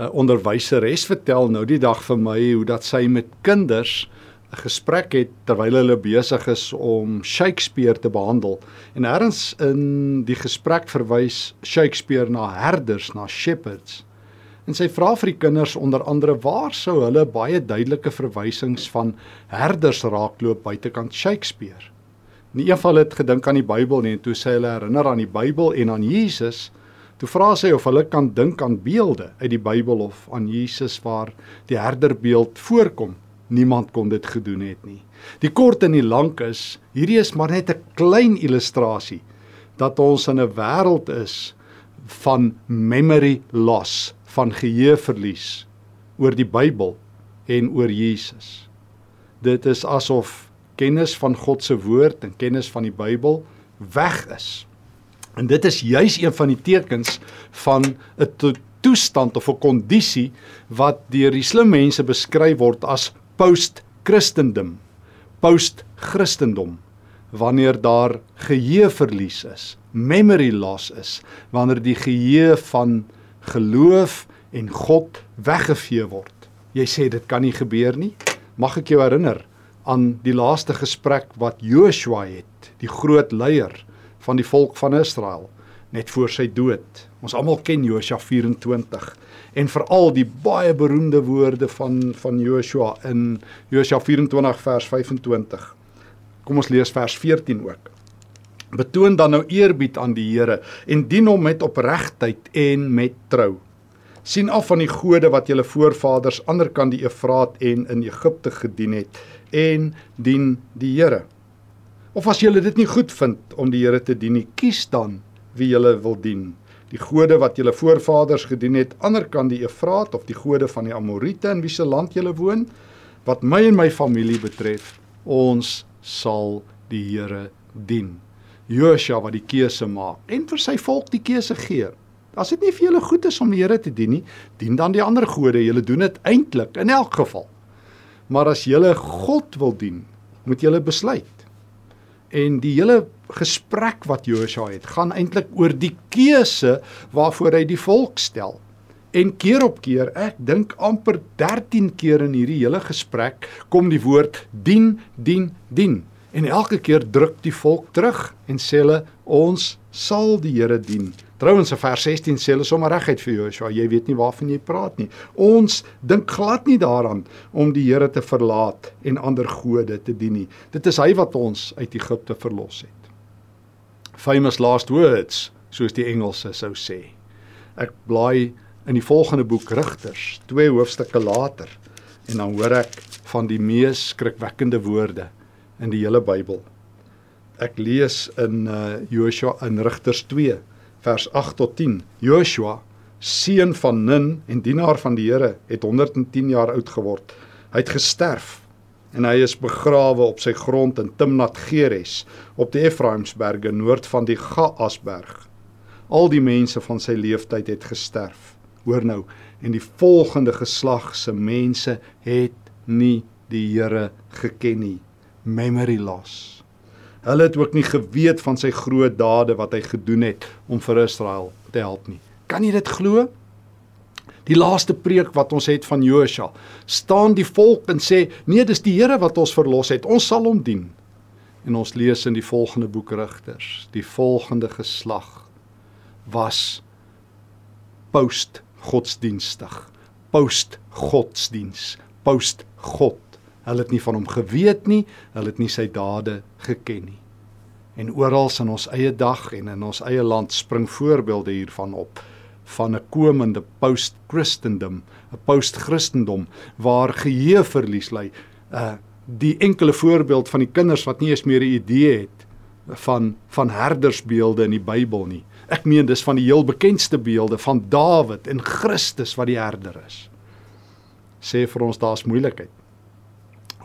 'n onderwyseres vertel nou die dag vir my hoe dat sy met kinders 'n gesprek het terwyl hulle besig is om Shakespeare te behandel. En ergens in die gesprek verwys Shakespeare na herders, na shepherds. En sy vra vir die kinders onder andere waar sou hulle baie duidelike verwysings van herders raakloop buitekant Shakespeare. Nie een van hulle het gedink aan die Bybel nie en toe sê hulle herinner aan die Bybel en aan Jesus. Toe vra sy of hulle kan dink aan beelde uit die Bybel of aan Jesus waar die herderbeeld voorkom. Niemand kon dit gedoen het nie. Die kort en die lank is, hierdie is maar net 'n klein illustrasie dat ons in 'n wêreld is van memory loss van geheueverlies oor die Bybel en oor Jesus. Dit is asof kennis van God se woord en kennis van die Bybel weg is. En dit is juis een van die tekens van 'n toestand of 'n kondisie wat deur die slim mense beskryf word as post-Christendom. Post-Christendom wanneer daar geheueverlies is, memory loss is, wanneer die geheue van geloof en God weggevee word. Jy sê dit kan nie gebeur nie. Mag ek jou herinner aan die laaste gesprek wat Joshua het, die groot leier van die volk van Israel, net voor sy dood. Ons almal ken Joshua 24 en veral die baie beroemde woorde van van Joshua in Joshua 24 vers 25. Kom ons lees vers 14 ook. Betoon dan nou eerbied aan die Here en dien hom met opregtheid en met trou. sien af van die gode wat julle voorvaders aanderkant die Efraat en in Egipte gedien het en dien die Here. Of as julle dit nie goed vind om die Here te dien nie, kies dan wie julle wil dien. Die gode wat julle voorvaders gedien het aanderkant die Efraat of die gode van die Amorite in wie se land julle woon, wat my en my familie betref, ons sal die Here dien. Josua wat die keuse maak en vir sy volk die keuse gee. As dit nie vir julle goed is om die Here te dien nie, dien dan die ander gode. Julle doen dit eintlik in elk geval. Maar as julle God wil dien, moet julle besluit. En die hele gesprek wat Josua het, gaan eintlik oor die keuse waarvoor hy die volk stel. En keer op keer, ek dink amper 13 keer in hierdie hele gesprek kom die woord dien, dien, dien. En elke keer druk die volk terug en sê hulle ons sal die Here dien. Trouwens in vers 16 sê hulle sommer reguit vir Joshua, jy weet nie waarvan jy praat nie. Ons dink glad nie daaraan om die Here te verlaat en ander gode te dien nie. Dit is hy wat ons uit Egipte verlos het. Famous last words, soos die Engelse sou sê. Ek blaai in die volgende boek Rigters, twee hoofstukke later, en dan hoor ek van die mees skrikwekkende woorde in die hele Bybel. Ek lees in uh Joshua in Rigters 2 vers 8 tot 10. Joshua, seun van Nun en dienaar van die Here, het 110 jaar oud geword. Hy het gesterf en hy is begrawe op sy grond in Timnat Geres op die Efraimsberge noord van die Gaasberg. Al die mense van sy leeftyd het gesterf. Hoor nou, en die volgende geslag se mense het nie die Here geken nie memory loss. Hulle het ook nie geweet van sy groot dade wat hy gedoen het om vir Israel te help nie. Kan jy dit glo? Die laaste preek wat ons het van Josua, staan die volk en sê: "Nee, dis die Here wat ons verlos het. Ons sal hom dien." En ons lees in die volgende boek Rigters, die volgende geslag was post godsdienstig, post godsdiens, post God Hulle het nie van hom geweet nie, hulle het nie sy dade geken nie. En oral in ons eie dag en in ons eie land spring voorbeelde hiervan op van 'n komende post-Christendom, 'n post-Christendom waar geheue verlies lê. Uh die enkele voorbeeld van die kinders wat nie eens meer 'n idee het van van herdersbeelde in die Bybel nie. Ek meen dis van die heel bekendste beelde van Dawid en Christus wat die herder is. Sê vir ons daar's moeilikheid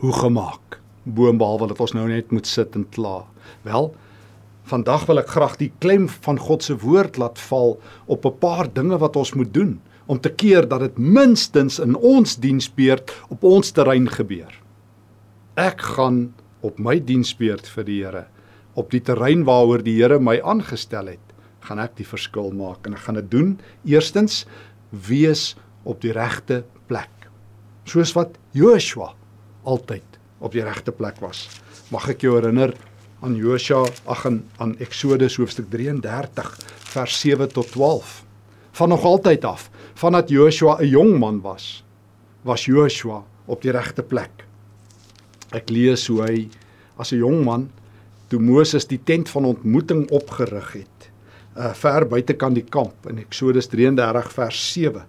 hoe gemaak. Boonbehalwe dat ons nou net moet sit en kla. Wel, vandag wil ek graag die klem van God se woord laat val op 'n paar dinge wat ons moet doen om te keer dat dit minstens in ons diensbeurt op ons terrein gebeur. Ek gaan op my diensbeurt vir die Here, op die terrein waaroor die Here my aangestel het, gaan ek die verskil maak en ek gaan dit doen. Eerstens, wees op die regte plek. Soos wat Joshua altyd op die regte plek was. Mag ek jou herinner aan Joshua ag aan, aan Eksodus hoofstuk 33 vers 7 tot 12. Van nog altyd af, vandat Joshua 'n jong man was, was Joshua op die regte plek. Ek lees hoe hy as 'n jong man toe Moses die tent van ontmoeting opgerig het, uh ver buitekant die kamp in Eksodus 33 vers 7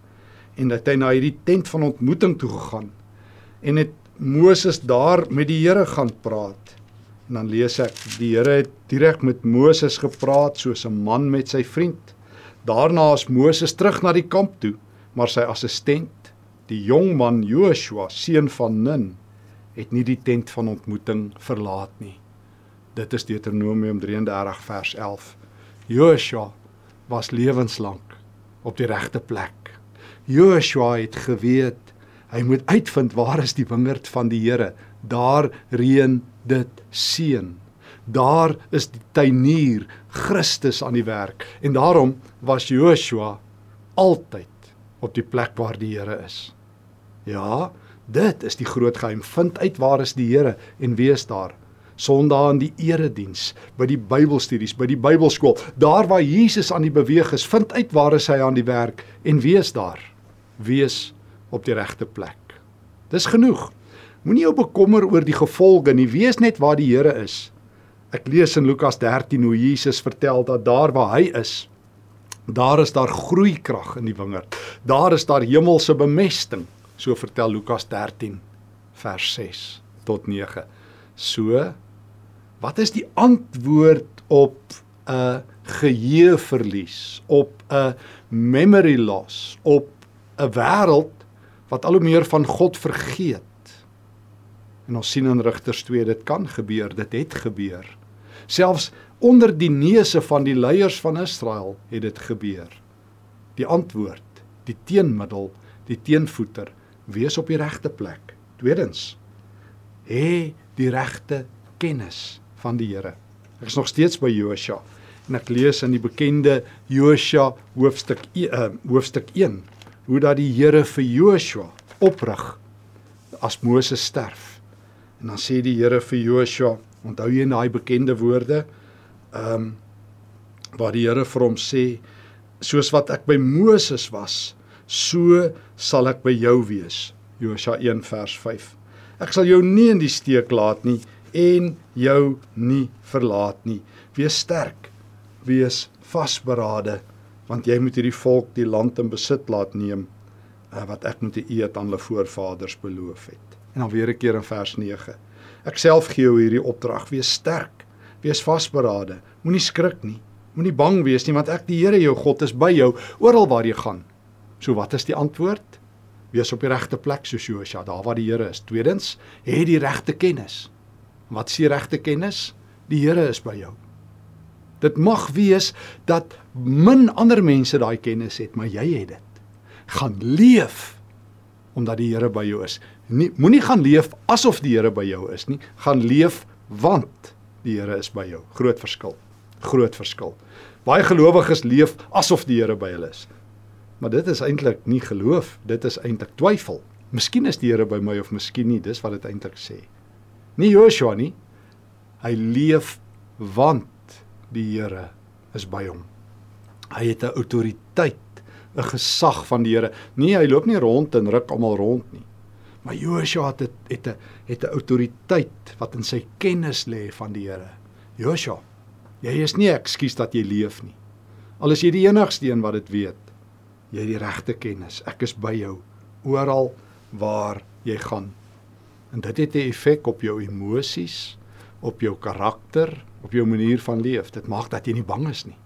en dat hy na hierdie tent van ontmoeting toe gegaan en het Moses daar met die Here gaan praat. En dan lees ek die Here het direk met Moses gepraat soos 'n man met sy vriend. Daarna is Moses terug na die kamp toe, maar sy assistent, die jong man Joshua, seun van Nun, het nie die tent van ontmoeting verlaat nie. Dit is Deuteronomium 33 vers 11. Joshua was lewenslank op die regte plek. Joshua het geweet Hy moet uitvind waar is die wingerd van die Here. Daar reën dit seën. Daar is die tuinier Christus aan die werk en daarom was Joshua altyd op die plek waar die Here is. Ja, dit is die groot geheim. Vind uit waar is die Here en wees daar. Sondag in die erediens, by die Bybelstudies, by die Bybelskool, daar waar Jesus aan die beweeg is, vind uit waar is hy aan die werk en wees daar. Wees op die regte plek. Dis genoeg. Moenie jou bekommer oor die gevolge nie, wees net waar die Here is. Ek lees in Lukas 13 hoe Jesus vertel dat daar waar hy is, daar is daar groeikrag in die wingerd. Daar is daar hemelse bemesting, so vertel Lukas 13 vers 6 tot 9. So wat is die antwoord op 'n geheueverlies, op 'n memory loss, op 'n wêreld wat al hoe meer van God vergeet. En ons sien in Rigters 2 dit kan gebeur, dit het gebeur. Selfs onder die neuse van die leiers van Israel het dit gebeur. Die antwoord, die teenmiddel, die teenvoeter, wees op die regte plek. Tweedens, hê die regte kennis van die Here. Ek is nog steeds by Josua en ek lees in die bekende Josua hoofstuk uh, hoofstuk 1 hoe dat die Here vir Joshua oprig as Moses sterf. En dan sê die Here vir Joshua, onthou jy daai bekende woorde? Ehm um, waar die Here vir hom sê, soos wat ek by Moses was, so sal ek by jou wees. Joshua 1 vers 5. Ek sal jou nie in die steek laat nie en jou nie verlaat nie. Wees sterk. Wees vasberade want jy moet hierdie volk die land in besit laat neem uh, wat ek met 'n eed aan hulle voorvaders beloof het. En dan weer 'n keer in vers 9. Ek self gee jou hierdie opdrag: wees sterk, wees vasberade, moenie skrik nie, moenie bang wees nie, want ek die Here jou God is by jou oral waar jy gaan. So wat is die antwoord? Wees op die regte plek soos Josua, daar waar die Here is. Tweedens, hê die regte kennis. Wat s'ie regte kennis? Die Here is by jou. Dit mag wees dat min ander mense daai kennis het, maar jy het dit. Gaan leef omdat die Here by jou is. Nie moenie gaan leef asof die Here by jou is nie. Gaan leef want die Here is by jou. Groot verskil. Groot verskil. Baie gelowiges leef asof die Here by hulle is. Maar dit is eintlik nie geloof, dit is eintlik twyfel. Miskien is die Here by my of miskien nie, dis wat dit eintlik sê. Nie Joshua nie. Hy leef want die Here is by hom. Hy het 'n autoriteit, 'n gesag van die Here. Nee, hy loop nie rond en ruk almal rond nie. Maar Joshua het het 'n het 'n autoriteit wat in sy kennis lê van die Here. Joshua, jy is nie ekskuus dat jy leef nie. Al is jy die enigste een wat dit weet. Jy het die regte kennis. Ek is by jou oral waar jy gaan. En dit het 'n effek op jou emosies, op jou karakter, op jou manier van leef. Dit maak dat jy nie bang is nie.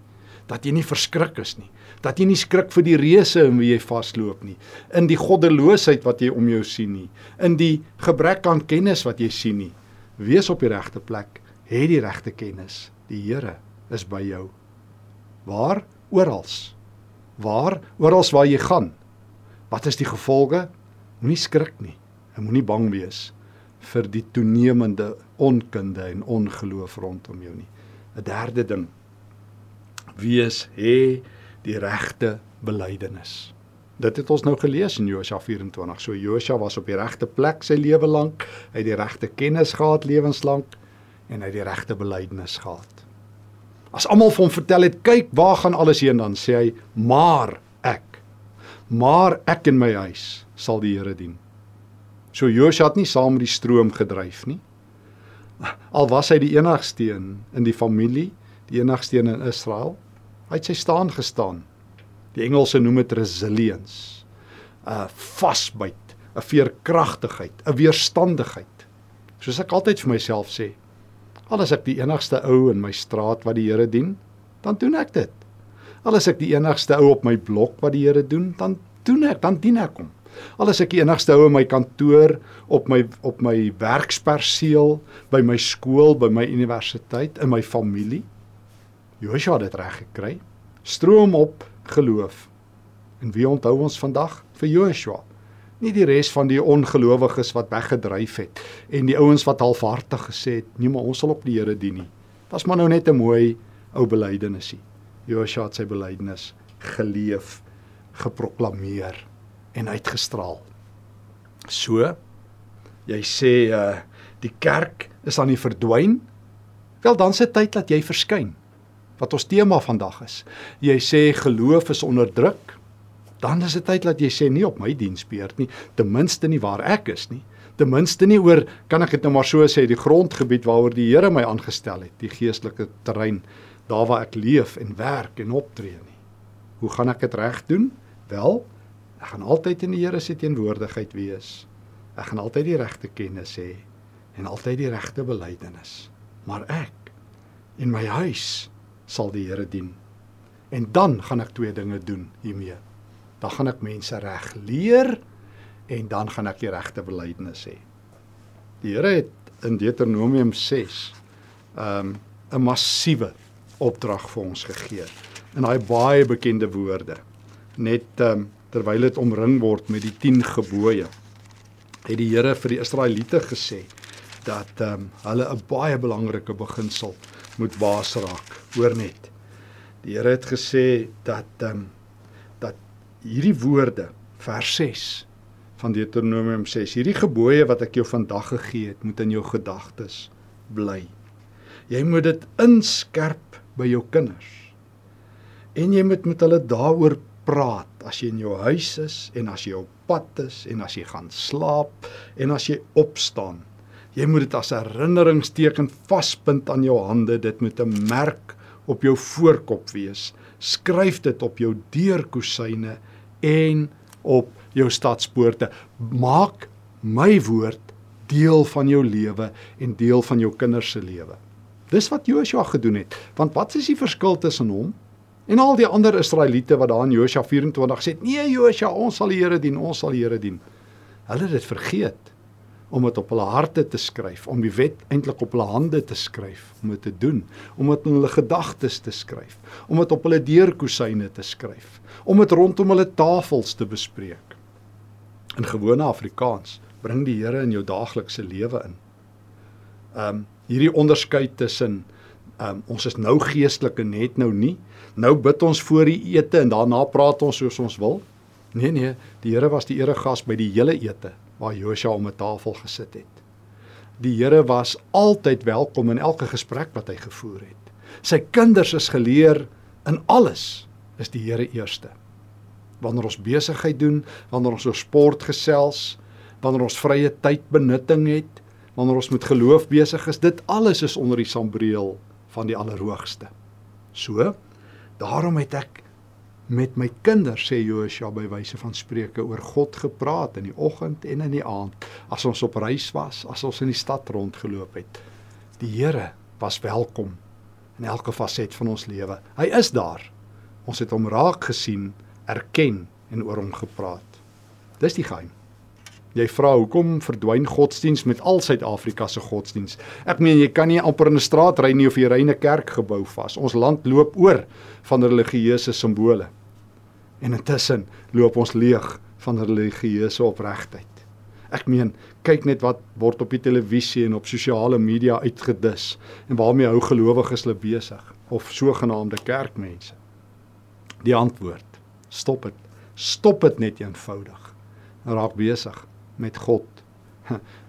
Dat jy nie verskrik is nie. Dat jy nie skrik vir die reëse in wie jy vasloop nie. In die goddeloosheid wat jy om jou sien nie. In die gebrek aan kennis wat jy sien nie. Wees op die regte plek. Hê die regte kennis. Die Here is by jou. Waar? Orals. Waar? Orals waar jy gaan. Wat is die gevolge? Moenie skrik nie. En moenie bang wees vir die toenemende onkunde en ongeloof rondom jou nie. 'n Derde ding. Wees hê die regte belydenis. Dit het ons nou gelees in Josua 24. So Josua was op die regte plek sy lewe lank, hy het die regte kennis gehad lewenslank en hy het die regte belydenis gehad. As almal vir hom vertel het, "Kyk, waar gaan alles heen?" dan sê hy, "Maar ek, maar ek in my huis sal die Here dien." So Josua het nie saam met die stroom gedryf nie. Al was hy die enigste een in die familie, die enigste een in Israel, hy het sy staan gestaan Die Engelse noem dit resilience. 'n vasbyt, 'n veerkragtigheid, 'n weerstandigheid. Soos ek altyd vir myself sê, al is ek die enigste ou in my straat wat die Here dien, dan doen ek dit. Al is ek die enigste ou op my blok wat die Here doen, dan doen ek, dan dien ek hom. Al is ek die enigste ou in my kantoor, op my op my werksperseel, by my skool, by my universiteit, in my familie. Joshua het dit reg gekry. Stroom op geloof. En wie onthou ons vandag vir Joshua? Nie die res van die ongelowiges wat weggedryf het en die ouens wat halfhartig gesê het, "Nee, maar ons sal op die Here dien nie." Was maar nou net 'n mooi ou belydenis. Joshua het sy belydenis geleef, geproklaameer en uitgestraal. So, jy sê uh die kerk is aan die verdwyn. Wel dan se tyd dat jy verskyn wat ons tema vandag is. Jy sê geloof is onderdruk. Dan is dit tyd dat jy sê nie op my diensbeurt nie, ten minste nie waar ek is nie. Ten minste nie oor kan ek dit nou maar so sê die grondgebied waaroor die Here my aangestel het, die geestelike terrein daar waar ek leef en werk en optree nie. Hoe gaan ek dit reg doen? Wel, ek gaan altyd in die Here se teenwoordigheid wees. Ek gaan altyd die regte kennis hê en altyd die regte belydenis. Maar ek in my huis sal die Here dien. En dan gaan ek twee dinge doen hiermee. Dan gaan ek mense reg leer en dan gaan ek die regte belydenis hê. Die Here het in Deuteronomium 6 'n um, 'n massiewe opdrag vir ons gegee. In daai baie bekende woorde. Net um, terwyl dit omring word met die 10 gebooie, het die Here vir die Israeliete gesê dat um, hulle 'n baie belangrike beginsel moet waas raak. Hoor net. Die Here het gesê dat ehm um, dat hierdie woorde vers 6 van Deuteronomium 6, hierdie gebooie wat ek jou vandag gegee het, moet in jou gedagtes bly. Jy moet dit inskerp by jou kinders. En jy moet met hulle daaroor praat as jy in jou huis is en as jy op pad is en as jy gaan slaap en as jy opstaan Jy moet dit as 'n herinneringsteken vaspind aan jou hande. Dit moet 'n merk op jou voorkop wees. Skryf dit op jou deurkusyne en op jou stadspoorte. Maak my woord deel van jou lewe en deel van jou kinders se lewe. Dis wat Joshua gedoen het. Want wat is die verskil tussen hom en al die ander Israeliete wat daar in Joshua 24 sê: "Nee Joshua, ons sal die Here dien, ons sal die Here dien." Hulle het dit vergeet om dit op hulle harte te skryf, om die wet eintlik op hulle hande te skryf, om dit te doen, om dit in hulle gedagtes te skryf, om dit op hulle deurkusyne te skryf, om dit rondom hulle tafels te bespreek. In gewone Afrikaans bring die Here in jou daaglikse lewe in. Um hierdie onderskeid tussen um ons is nou geestelik en net nou nie. Nou bid ons voor die ete en daarna praat ons soos ons wil. Nee nee, die Here was die eregas by die hele ete waar Josua om 'n tafel gesit het. Die Here was altyd welkom in elke gesprek wat hy gevoer het. Sy kinders is geleer in alles is die Here eerste. Wanneer ons besigheid doen, wanneer ons oor sport gesels, wanneer ons vrye tyd benutting het, wanneer ons met geloof besig is, dit alles is onder die sambreel van die Allerhoogste. So, daarom het ek met my kinders sê Joshua by wyse van spreuke oor God gepraat in die oggend en in die aand as ons op reis was, as ons in die stad rondgeloop het. Die Here was welkom in elke faset van ons lewe. Hy is daar. Ons het hom raak gesien, erken en oor hom gepraat. Dis die geheim. Jy vra hoekom verdwyn godsdiens met al Suid-Afrika se godsdiens? Ek meen jy kan nie amper in 'n straat ry nie of jy ry in 'n kerk gebou vas. Ons land loop oor van religieuse simbole. En intussen loop ons leeg van religieuse opregtheid. Ek meen, kyk net wat word op die televisie en op sosiale media uitgedis en waarmee hou gelowiges hulle besig of sogenaamde kerkmense. Die antwoord: stop dit. Stop dit net eenvoudig. Raak besig met God.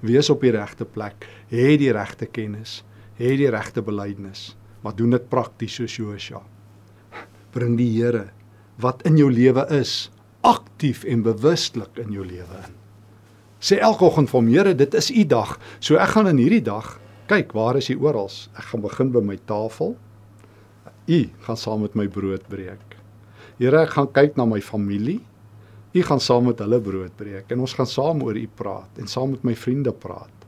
Wees op die regte plek, hê die regte kennis, hê die regte belydenis, maar doen dit prakties soos Josua. Bring die Here wat in jou lewe is aktief en bewustelik in jou lewe in. Sê elke oggend vir hom, Here, dit is u dag. So ek gaan in hierdie dag kyk, waar is u oral? Ek gaan begin by my tafel. U gaan saam met my brood breek. Here, ek gaan kyk na my familie. U gaan saam met hulle brood breek en ons gaan saam oor u praat en saam met my vriende praat.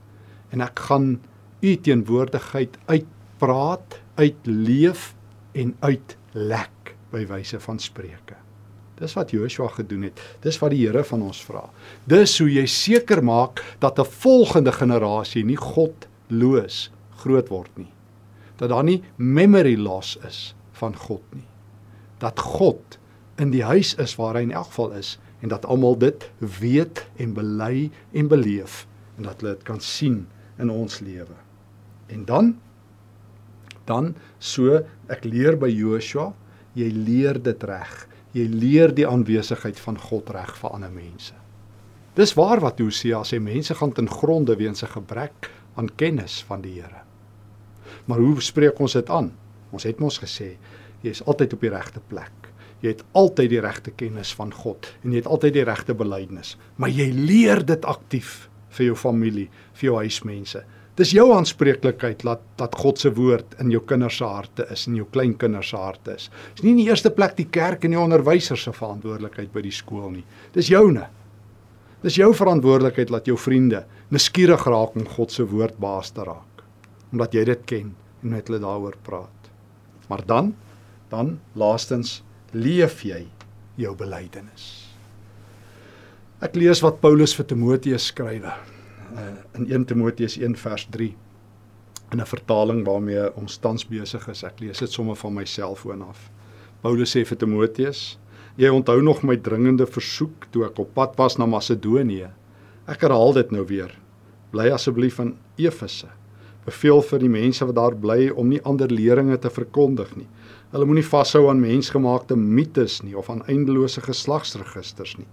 En ek gaan u teenwoordigheid uitpraat, uitleef en uitlek by wyse van spreuke. Dis wat Joshua gedoen het. Dis wat die Here van ons vra. Dis hoe jy seker maak dat 'n volgende generasie nie godloos groot word nie. Dat daar nie memory loss is van God nie. Dat God in die huis is waar hy in elk geval is en dat almal dit weet en bely en beleef en dat hulle dit kan sien in ons lewe. En dan dan so ek leer by Joshua, jy leer dit reg jy leer die aanwesigheid van God reg vir ander mense. Dis waar wat Hosea sê mense gaan ten gronde weens 'n gebrek aan kennis van die Here. Maar hoe spreek ons dit aan? Ons het mos gesê jy is altyd op die regte plek. Jy het altyd die regte kennis van God en jy het altyd die regte belydenis, maar jy leer dit aktief vir jou familie, vir jou huismense. Dis jou aanspreeklikheid dat dat God se woord in jou kinders se harte is en jou kleinkinders se harte is. Dis nie in die eerste plek die kerk en die onderwysers se verantwoordelikheid by die skool nie. Dis joune. Dis jou verantwoordelikheid dat jou vriende nuuskierig raak om God se woord baas te raak. Omdat jy dit ken en met hulle daaroor praat. Maar dan dan laastens leef jy jou belydenis. Ek lees wat Paulus vir Timoteus skrywe uh, in 1 Timoteus 1 vers 3 in 'n vertaling waarmee ons tans besig is. Ek lees dit sommer van my selfoon af. Paulus sê vir Timoteus: "Jy onthou nog my dringende versoek toe ek op pad was na Macedonië. Ek herhaal dit nou weer. Bly asseblief in Efese. Beveel vir die mense wat daar bly om nie ander leringe te verkondig nie. Hulle moenie vashou aan mensgemaakte mites nie of aan eindelose geslagsregisters nie.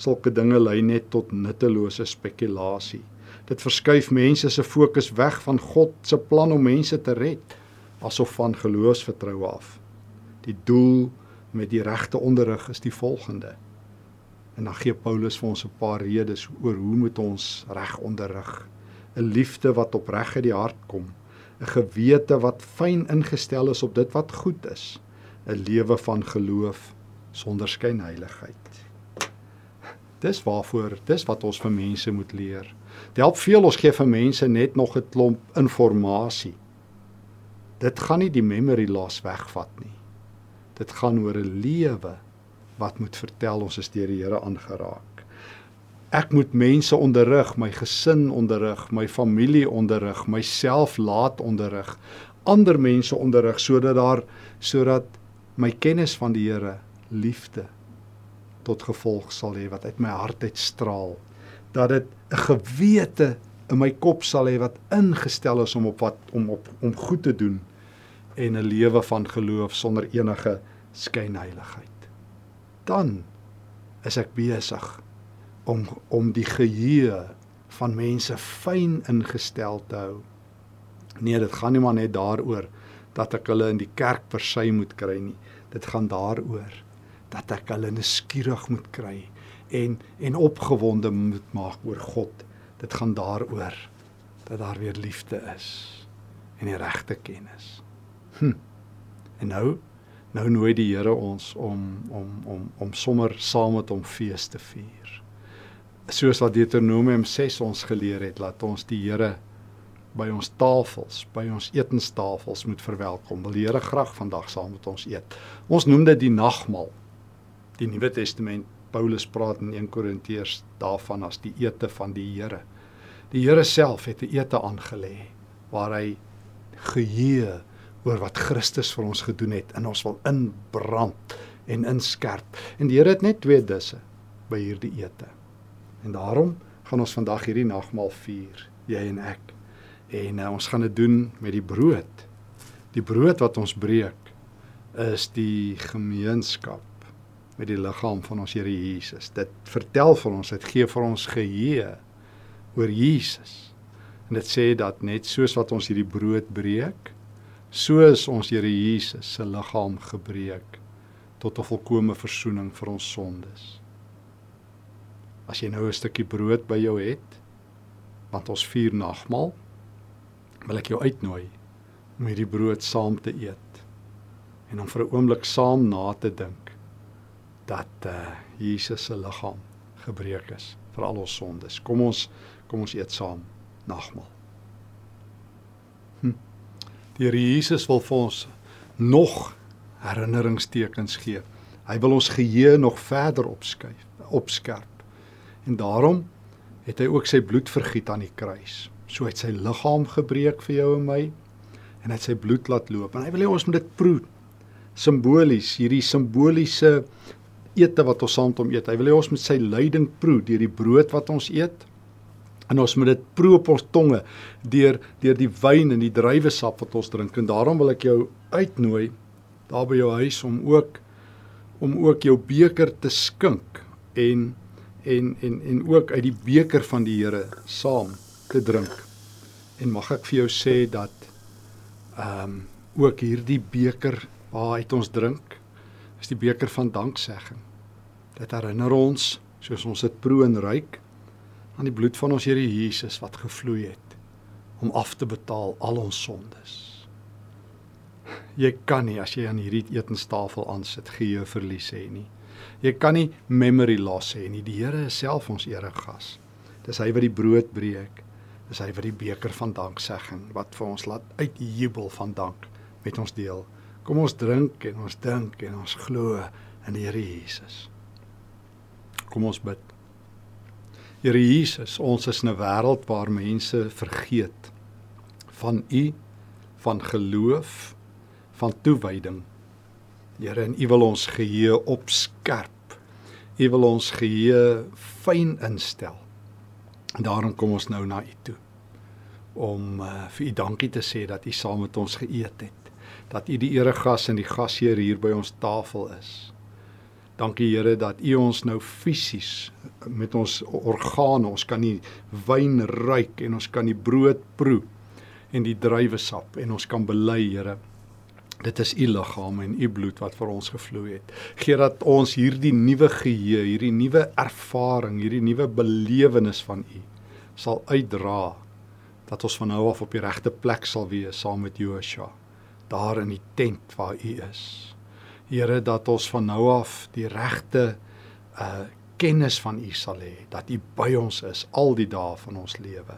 Sulke dinge lei net tot nuttelose spekulasie." Dit verskuif mense se fokus weg van God se plan om mense te red asof van geloofsvertroue af. Die doel met die regte onderrig is die volgende. En dan gee Paulus vir ons 'n paar redes oor hoe moet ons reg onderrig. 'n Liefde wat opreg uit die hart kom, 'n gewete wat fyn ingestel is op dit wat goed is, 'n lewe van geloof sonder skynheiligheid. Dis waarvoor, dis wat ons vir mense moet leer. Dit help veel ons gee vir mense net nog 'n klomp inligting. Dit gaan nie die memory loss wegvat nie. Dit gaan oor 'n lewe wat moet vertel ons is deur die Here aangeraak. Ek moet mense onderrig, my gesin onderrig, my familie onderrig, myself laat onderrig, ander mense onderrig sodat daar sodat my kennis van die Here liefde tot gevolg sal hê wat uit my hart uitstraal dat dit 'n gewete in my kop sal hê wat ingestel is om op wat om op om goed te doen en 'n lewe van geloof sonder enige skynheiligheid. Dan is ek besig om om die geheue van mense fyn ingestel te hou. Nee, dit gaan nie maar net daaroor dat ek hulle in die kerk persy moet kry nie. Dit gaan daaroor dat ek hulle nuuskierig moet kry en en opgewonde moet maak oor God. Dit gaan daaroor dat daar weer liefde is en die regte kennis. Hm. En nou nou nooi die Here ons om om om om sommer saam met hom fees te vier. Soos wat Deuteronomium 6 ons geleer het, laat ons die Here by ons tafels, by ons etenstafels moet verwelkom. Wil die Here graag vandag saam met ons eet. Ons noem dit die nagmaal. Die Nuwe Testament Paulus praat in 1 Korintiërs daarvan as die ete van die Here. Die Here self het 'n ete aangelê waar hy geheue oor wat Christus vir ons gedoen het en ons wil inbrand en inskerp. En die Here het net twee disse by hierdie ete. En daarom gaan ons vandag hierdie nagmaal vier, jy en ek. En uh, ons gaan dit doen met die brood. Die brood wat ons breek is die gemeenskap met die liggaam van ons Here Jesus. Dit vertel vir ons, dit gee vir ons geheue oor Jesus. En dit sê dat net soos wat ons hierdie brood breek, so is ons Here Jesus se liggaam gebreek tot 'n volkomme verzoening vir ons sondes. As jy nou 'n stukkie brood by jou het, want ons vier nagmaal, wil ek jou uitnooi om hierdie brood saam te eet en om vir 'n oomblik saam na te dink dat uh Jesus se liggaam gebreek is vir al ons sondes. Kom ons kom ons eet saam nagmaal. Hm. Die Here Jesus wil vir ons nog herinneringstekens gee. Hy wil ons geheue nog verder opskuif, opskerp. En daarom het hy ook sy bloed vergiet aan die kruis. So het sy liggaam gebreek vir jou en my en hy het sy bloed laat loop. En hy wil hê ons moet dit proe. Simbolies, hierdie simboliese ete wat ons saam met hom eet. Hy wil hê ons moet sy lyding proe deur die brood wat ons eet. En ons moet dit proe op ons tonge deur deur die wyn en die druiwesap wat ons drink. En daarom wil ek jou uitnooi daar by jou huis om ook om ook jou beker te skink en en en en ook uit die beker van die Here saam te drink. En mag ek vir jou sê dat ehm um, ook hierdie beker waaruit ons drink is die beker van danksegging. Dit herinner ons soos ons dit proe en ruik aan die bloed van ons Here Jesus wat gevloei het om af te betaal al ons sondes. Jy kan nie as jy aan hierdie etenstafel aansit geheue verlies hê nie. Jy kan nie memory loss hê nie. Die Here is self ons eregas. Dis hy wat die brood breek. Dis hy wat die beker van danksegging wat vir ons laat uitjubel van dank met ons deel. Kom ons drink en ons dink en ons glo in die Here Jesus. Kom ons bid. Here Jesus, ons is in 'n wêreld waar mense vergeet van U, van geloof, van toewyding. Here, en U wil ons geheue opskerp. U wil ons geheue fyn instel. En daarom kom ons nou na U toe om uh, vir U dankie te sê dat U saam met ons geëet het. Dat U die eregas en die gasheer hier by ons tafel is. Dankie Here dat U ons nou fisies met ons organe, ons kan die wyn ruik en ons kan die brood proe en die druiwesap en ons kan bely Here Dit is u liggaam en u bloed wat vir ons gevloei het. Geer dat ons hierdie nuwe geheue, hierdie nuwe ervaring, hierdie nuwe belewenis van u sal uitdra dat ons van nou af op die regte plek sal wees saam met Joshua daar in die tent waar u is. Here dat ons van nou af die regte uh kennis van u sal hê, dat u by ons is al die dae van ons lewe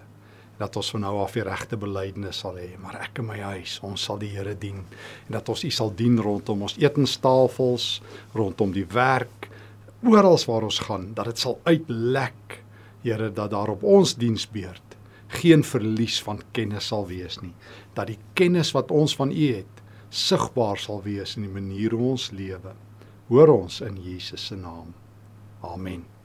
dat ons van nou af die regte belydenis sal hê, maar ek en my huis, ons sal die Here dien en dat ons U sal dien rondom ons etenstafels, rondom die werk, oral waar ons gaan, dat dit sal uitlek, Here, dat daar op ons diensbeurt geen verlies van kennis sal wees nie, dat die kennis wat ons van U het, sigbaar sal wees in die manier hoe ons lewe. Hoor ons in Jesus se naam. Amen.